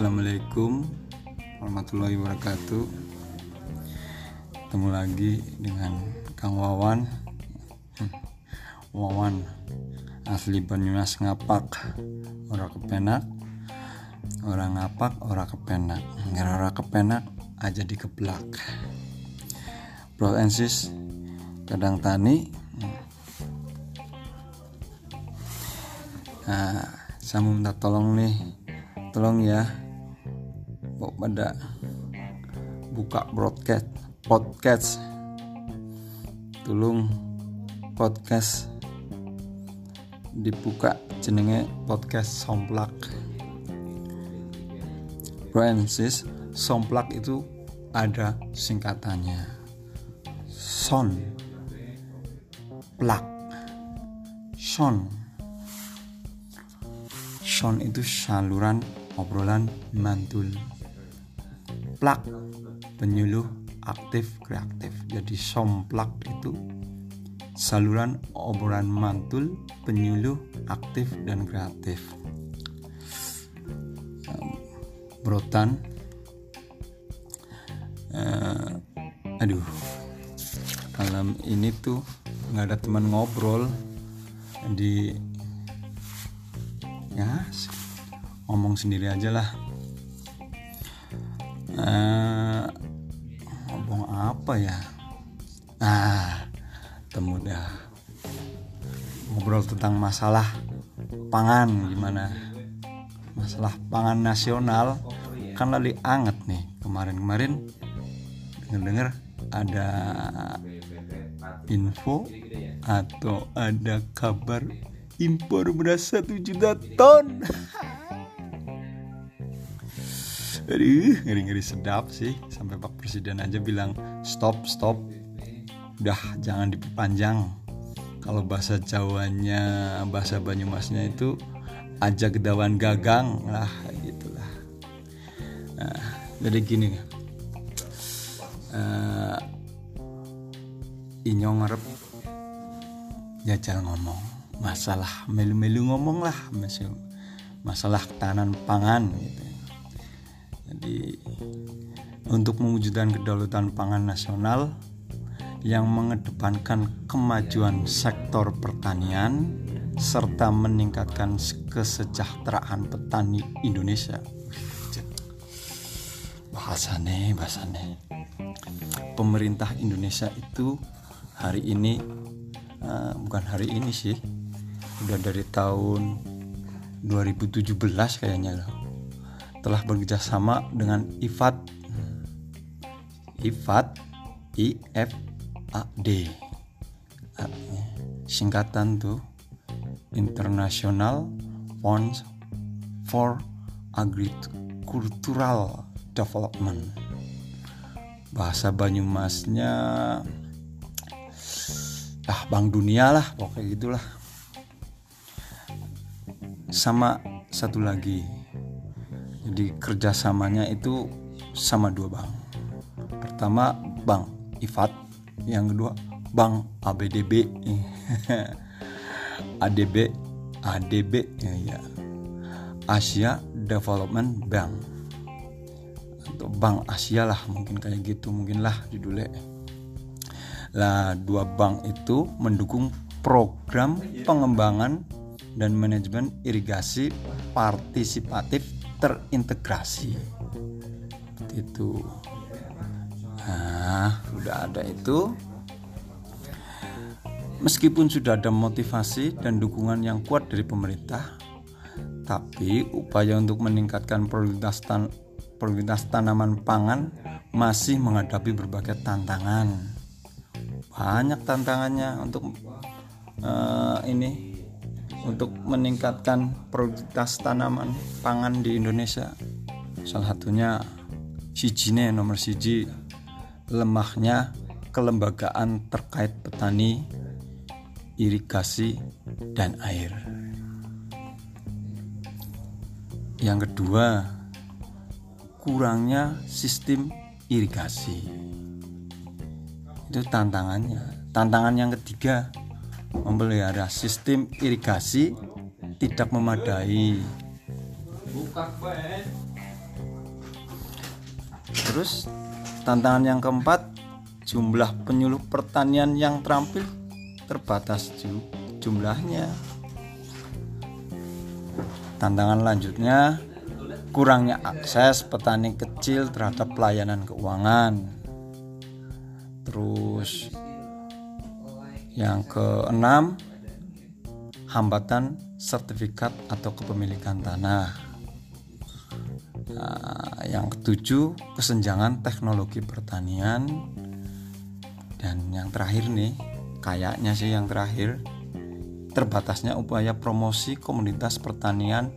Assalamualaikum warahmatullahi wabarakatuh. Ketemu lagi dengan Kang Wawan. Hmm, Wawan Asli Banyumas ngapak Orang kepenak Orang ngapak orang kepenak Ngira orang kepenak aja dikeplak Bro and sis Kadang tani. Nah, saya minta tolong nih. Tolong ya kok pada buka broadcast podcast. Tolong podcast. Dibuka jenenge podcast somplak. Francis somplak itu ada singkatannya. Son. Plak. Son sound itu saluran obrolan mantul plak penyuluh aktif kreatif. Jadi somplak itu saluran obrolan mantul penyuluh aktif dan kreatif. Brotan. Uh, aduh. Dalam ini tuh nggak ada teman ngobrol di ya ngomong sendiri aja lah uh, ngomong apa ya? Nah temu dah. Ngobrol tentang masalah pangan gimana? Masalah pangan nasional. Kan lagi anget nih kemarin-kemarin denger-denger ada info atau ada kabar impor beras satu juta ton Aduh, ngeri-ngeri sedap sih. Sampai Pak Presiden aja bilang Stop, stop. Udah, jangan diperpanjang. Kalau bahasa Jawanya Bahasa Banyumasnya itu Aja gedawan gagang lah gitulah. Nah, Jadi gini. Uh, Inyo ngarep Jajal ngomong masalah melu-melu ngomong lah masalah ketahanan pangan gitu. Jadi untuk mewujudkan kedaulatan pangan nasional yang mengedepankan kemajuan sektor pertanian serta meningkatkan kesejahteraan petani Indonesia. Bahasane, bahasane. Pemerintah Indonesia itu hari ini uh, bukan hari ini sih udah dari tahun 2017 kayaknya loh telah bekerjasama dengan IFAD IFAD IFAD singkatan tuh International Funds for Agricultural Development. Bahasa Banyumasnya ah Bank Dunia lah pokoknya gitulah. Sama satu lagi jadi kerjasamanya itu sama dua bank. Pertama bank IFAT yang kedua bank ABDB ADB ADB ya, ya. Asia Development Bank. Atau Bank Asia lah mungkin kayak gitu mungkin lah judulnya. Lah dua bank itu mendukung program pengembangan dan manajemen irigasi partisipatif terintegrasi. Itu. Nah sudah ada itu. Meskipun sudah ada motivasi dan dukungan yang kuat dari pemerintah tapi upaya untuk meningkatkan produktivitas, tan produktivitas tanaman pangan masih menghadapi berbagai tantangan. Banyak tantangannya untuk uh, ini untuk meningkatkan produktivitas tanaman pangan di Indonesia. Salah satunya sijine nomor siji lemahnya kelembagaan terkait petani, irigasi dan air. Yang kedua, kurangnya sistem irigasi. Itu tantangannya. Tantangan yang ketiga, memelihara sistem irigasi tidak memadai. Terus tantangan yang keempat jumlah penyuluh pertanian yang terampil terbatas jumlahnya. Tantangan lanjutnya kurangnya akses petani kecil terhadap pelayanan keuangan. Terus yang keenam hambatan sertifikat atau kepemilikan tanah. Nah, yang ketujuh, kesenjangan teknologi pertanian. Dan yang terakhir nih, kayaknya sih yang terakhir, terbatasnya upaya promosi komunitas pertanian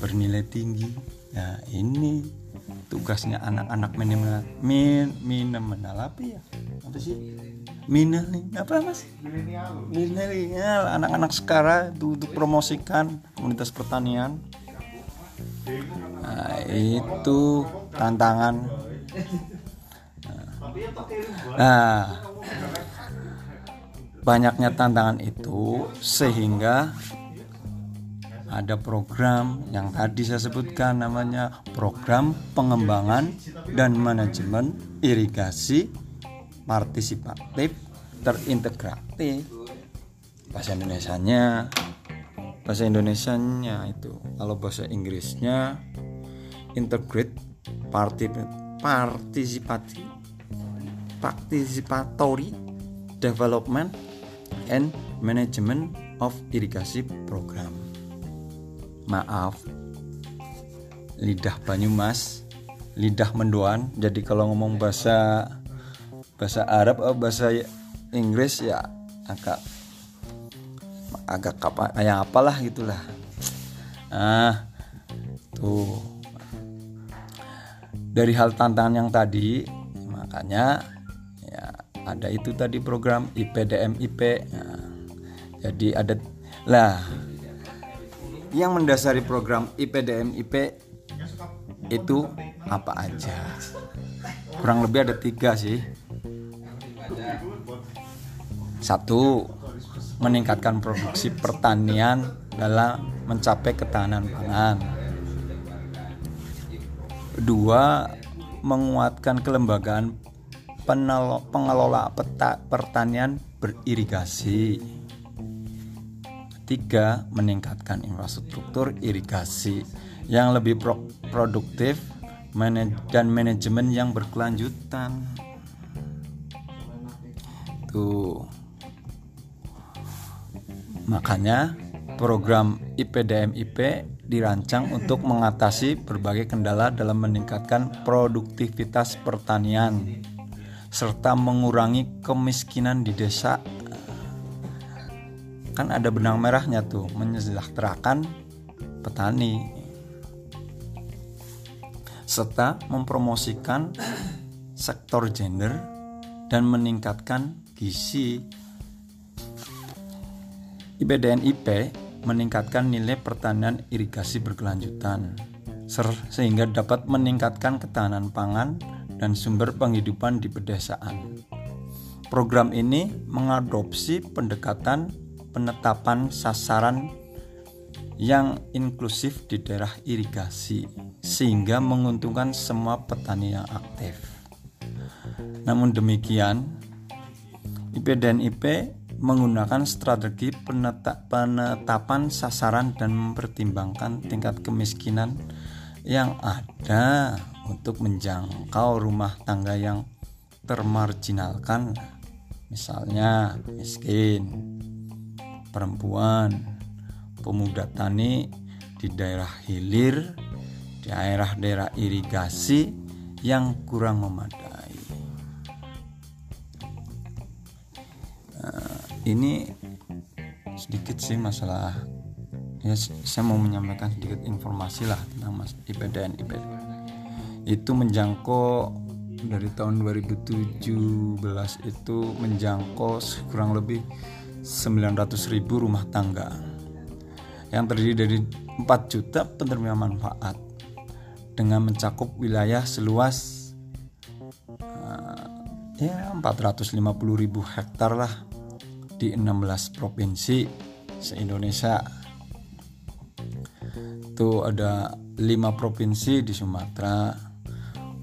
bernilai tinggi. Nah, ini tugasnya anak-anak minimal min minimal apa ya? Apa sih? Milenial apa mas? Milenial. Anak-anak sekarang itu untuk promosikan komunitas pertanian. Nah, itu tantangan. Nah banyaknya tantangan itu sehingga ada program yang tadi saya sebutkan namanya program pengembangan dan manajemen irigasi partisipatif terintegratif. Bahasa Indonesia-nya bahasa Indonesia-nya itu kalau bahasa Inggrisnya integrate party participatif participatory development and management of irigasi program. Maaf. Lidah Banyumas lidah mendoan. Jadi kalau ngomong bahasa bahasa Arab atau bahasa Inggris ya agak agak apa yang apalah gitulah. Ah tuh. Dari hal tantangan yang tadi makanya ya ada itu tadi program IPDM IP nah, jadi ada lah. Yang mendasari program IPDM IP itu apa aja? Kurang lebih ada tiga sih satu, meningkatkan produksi pertanian dalam mencapai ketahanan pangan. Dua, menguatkan kelembagaan pengelola peta pertanian beririgasi. Tiga, meningkatkan infrastruktur irigasi yang lebih pro produktif dan manajemen yang berkelanjutan. Makanya program IPDM-IP dirancang untuk mengatasi berbagai kendala dalam meningkatkan produktivitas pertanian serta mengurangi kemiskinan di desa. Kan ada benang merahnya tuh, menyejahterakan petani serta mempromosikan sektor gender dan meningkatkan gizi IPDN-IP meningkatkan nilai pertanian irigasi berkelanjutan sehingga dapat meningkatkan ketahanan pangan dan sumber penghidupan di pedesaan. Program ini mengadopsi pendekatan penetapan sasaran yang inklusif di daerah irigasi sehingga menguntungkan semua petani yang aktif. Namun demikian, IP menggunakan strategi penetapan sasaran dan mempertimbangkan tingkat kemiskinan yang ada untuk menjangkau rumah tangga yang termarginalkan misalnya miskin perempuan pemuda tani di daerah hilir daerah-daerah irigasi yang kurang memadai ini sedikit sih masalah ya saya mau menyampaikan sedikit informasi lah tentang mas IPDN IPDN itu menjangkau dari tahun 2017 itu menjangkau kurang lebih 900 ribu rumah tangga. Yang terdiri dari 4 juta penerima manfaat dengan mencakup wilayah seluas uh, ya 450 ribu hektar lah di 16 provinsi se-Indonesia. Itu ada 5 provinsi di Sumatera, 4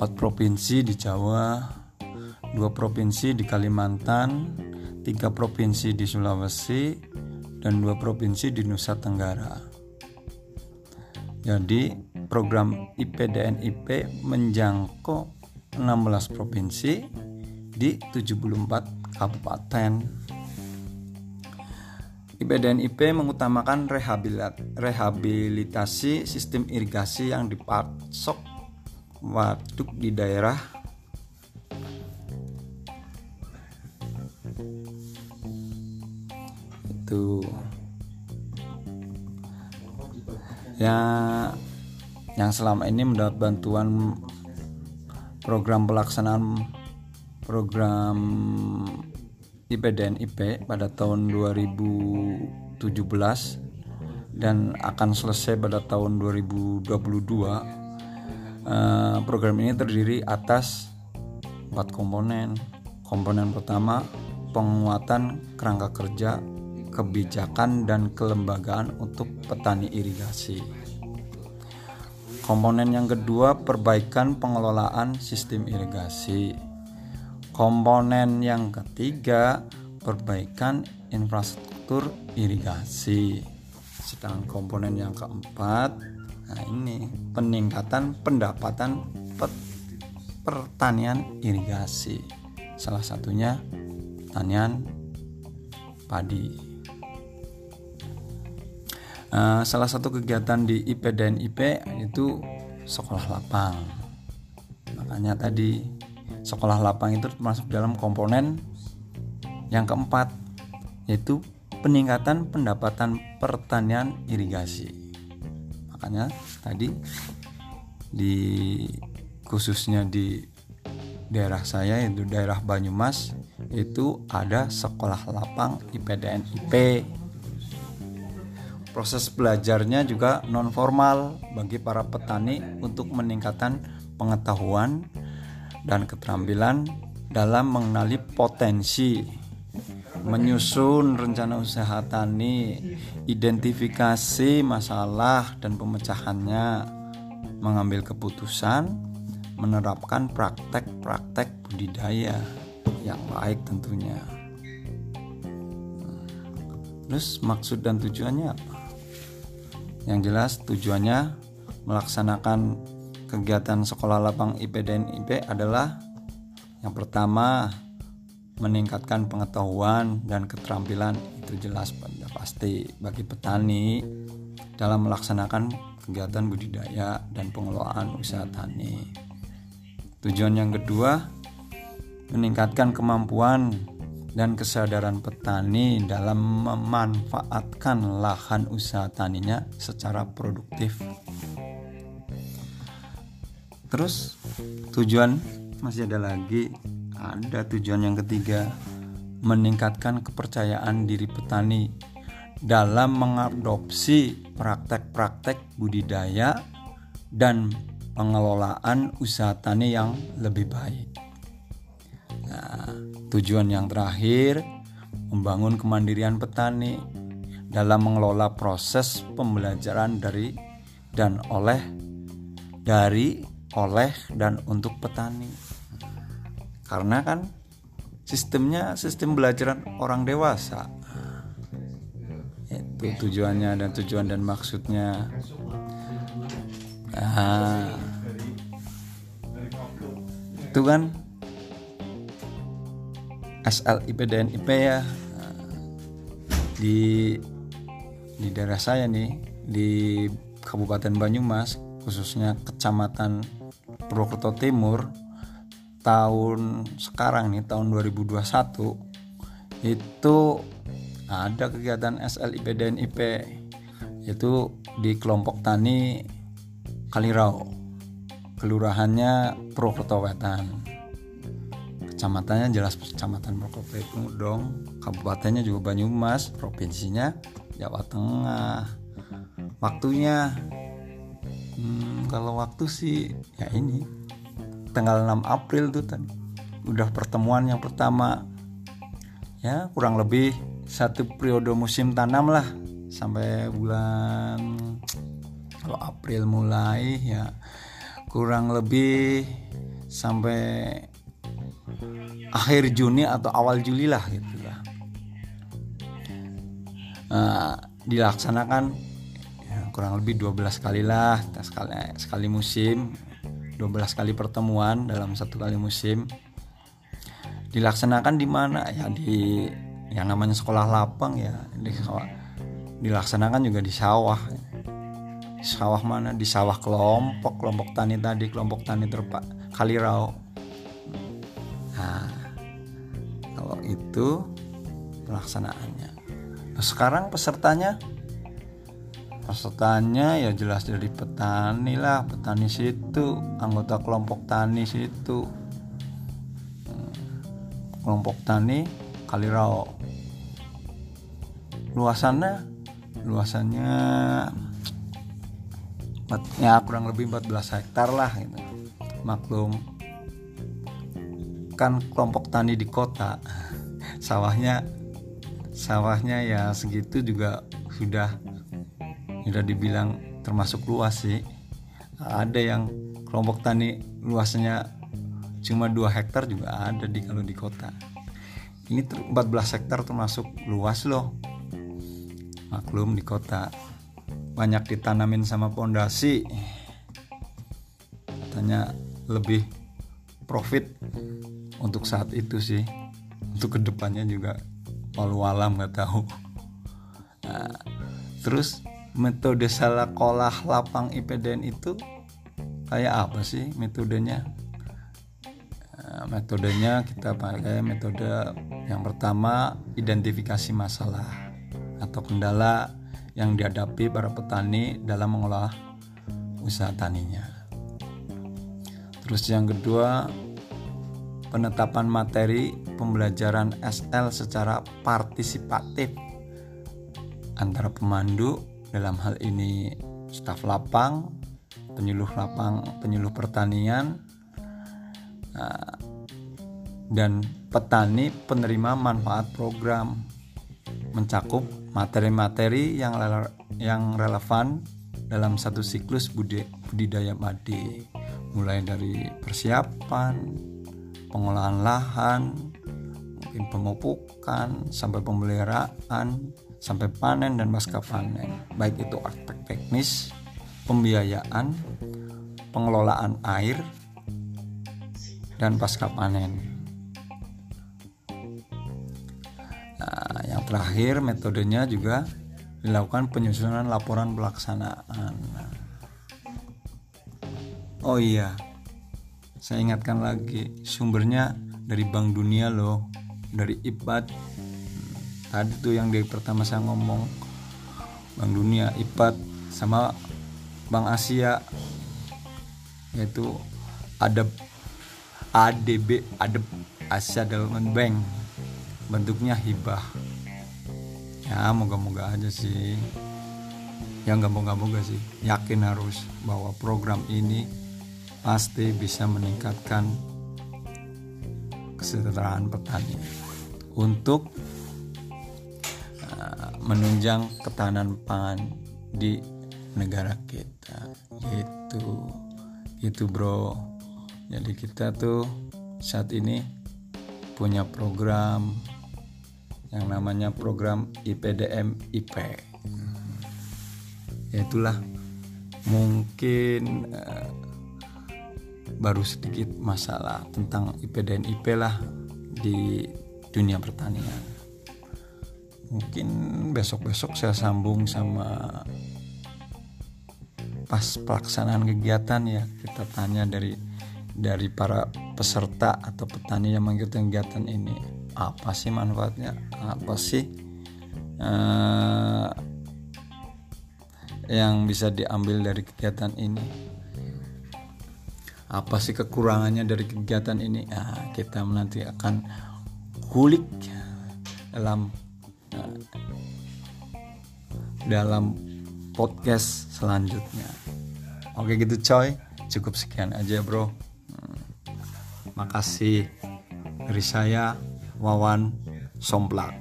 empat provinsi di Jawa dua provinsi di Kalimantan tiga provinsi di Sulawesi dan dua provinsi di Nusa Tenggara jadi program IPDNIP menjangkau 16 provinsi di 74 kabupaten IPDNIP mengutamakan rehabilitasi sistem irigasi yang dipasok waduk di daerah itu. Ya yang selama ini mendapat bantuan program pelaksanaan program IPDN-IP pada tahun 2017 dan akan selesai pada tahun 2022 eh, program ini terdiri atas empat komponen. Komponen pertama penguatan kerangka kerja kebijakan dan kelembagaan untuk petani irigasi. Komponen yang kedua perbaikan pengelolaan sistem irigasi Komponen yang ketiga, perbaikan infrastruktur irigasi. Sedangkan komponen yang keempat, nah ini peningkatan pendapatan pet, pertanian irigasi. Salah satunya pertanian padi. Uh, salah satu kegiatan di IP dan IP itu sekolah lapang. Makanya tadi sekolah lapang itu termasuk dalam komponen yang keempat yaitu peningkatan pendapatan pertanian irigasi. Makanya tadi di khususnya di daerah saya yaitu daerah Banyumas itu ada sekolah lapang IPDN IP proses belajarnya juga non formal bagi para petani untuk meningkatkan pengetahuan dan keterampilan dalam mengenali potensi, menyusun rencana usaha tani, identifikasi masalah dan pemecahannya, mengambil keputusan, menerapkan praktek-praktek budidaya yang baik tentunya. Terus maksud dan tujuannya apa? Yang jelas tujuannya melaksanakan kegiatan sekolah lapang IP dan IP adalah yang pertama meningkatkan pengetahuan dan keterampilan itu jelas pasti bagi petani dalam melaksanakan kegiatan budidaya dan pengelolaan usaha tani. Tujuan yang kedua meningkatkan kemampuan dan kesadaran petani dalam memanfaatkan lahan usaha taninya secara produktif terus tujuan masih ada lagi ada tujuan yang ketiga meningkatkan kepercayaan diri petani dalam mengadopsi praktek-praktek budidaya dan pengelolaan usaha tani yang lebih baik. Nah, tujuan yang terakhir membangun kemandirian petani dalam mengelola proses pembelajaran dari dan oleh dari oleh dan untuk petani. Karena kan sistemnya sistem belajaran orang dewasa. Itu tujuannya dan tujuan dan maksudnya. Nah, itu kan SLIP dan IP ya. Di di daerah saya nih di Kabupaten Banyumas khususnya Kecamatan Purwokerto Timur tahun sekarang nih tahun 2021 itu ada kegiatan SLIP dan IP itu di kelompok tani Kalirau kelurahannya Purwokerto Wetan. Kecamatannya jelas kecamatan Purwokerto itu dong kabupatennya juga Banyumas provinsinya Jawa Tengah. Waktunya hmm, kalau waktu sih ya ini. Tanggal 6 April tuh tadi udah pertemuan yang pertama. Ya kurang lebih satu periode musim tanam lah sampai bulan kalau April mulai ya kurang lebih sampai akhir Juni atau awal Juli lah gitu lah. Uh, dilaksanakan kurang lebih 12 kali lah sekali sekali musim. 12 kali pertemuan dalam satu kali musim. Dilaksanakan di mana? Ya di yang namanya sekolah lapang ya. Di dilaksanakan juga di sawah. Sawah mana? Di sawah kelompok kelompok tani tadi kelompok tani terpak Kalirau nah kalau itu pelaksanaannya. Nah, sekarang pesertanya pesertanya ya jelas dari petani lah petani situ anggota kelompok tani situ kelompok tani Kalirau luasannya luasannya ya kurang lebih 14 hektar lah gitu. maklum kan kelompok tani di kota sawahnya sawahnya ya segitu juga sudah sudah dibilang termasuk luas sih. Ada yang kelompok tani luasnya cuma 2 hektar juga ada di kalau di kota. Ini 14 hektar termasuk luas loh. Maklum di kota. Banyak ditanamin sama pondasi tanya lebih profit untuk saat itu sih. Untuk ke depannya juga walau alam nggak tahu. Nah, terus metode salah kolah lapang IPDN itu kayak apa sih metodenya nah, metodenya kita pakai metode yang pertama identifikasi masalah atau kendala yang dihadapi para petani dalam mengolah usaha taninya. Terus yang kedua, penetapan materi pembelajaran SL secara partisipatif antara pemandu dalam hal ini staf lapang, penyuluh lapang, penyuluh pertanian, nah, dan petani penerima manfaat program mencakup materi-materi yang yang relevan dalam satu siklus budidaya padi mulai dari persiapan pengolahan lahan mungkin pemupukan sampai pemeliharaan sampai panen dan pasca panen baik itu aspek teknis pembiayaan pengelolaan air dan pasca panen Terakhir metodenya juga dilakukan penyusunan laporan pelaksanaan. Oh iya, saya ingatkan lagi sumbernya dari Bank Dunia loh, dari IPAD. Tadi tuh yang dari pertama saya ngomong Bank Dunia, IPAD sama Bank Asia. Yaitu ada ADB, ada Asia Development Bank. Bentuknya hibah. Ya moga-moga aja sih. Ya nggak moga-moga sih. Yakin harus bahwa program ini pasti bisa meningkatkan kesejahteraan petani. Untuk menunjang ketahanan pangan di negara kita gitu gitu bro jadi kita tuh saat ini punya program yang namanya program IPDM IP. Ya itulah mungkin uh, baru sedikit masalah tentang IPDN IP lah di dunia pertanian. Mungkin besok-besok saya sambung sama pas pelaksanaan kegiatan ya. Kita tanya dari dari para peserta atau petani yang mengikuti kegiatan ini apa sih manfaatnya? Apa sih uh, yang bisa diambil dari kegiatan ini? Apa sih kekurangannya dari kegiatan ini? Nah, kita nanti akan kulik dalam dalam podcast selanjutnya oke gitu coy cukup sekian aja bro hmm. makasih dari saya Wawan Somplak.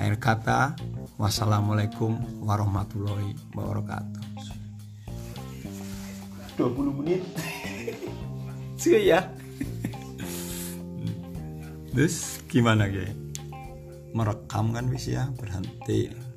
Akhir kata, wassalamualaikum warahmatullahi wabarakatuh. 20 menit. cuy ya terus gimana guys merekam kan bisa ya? Berhenti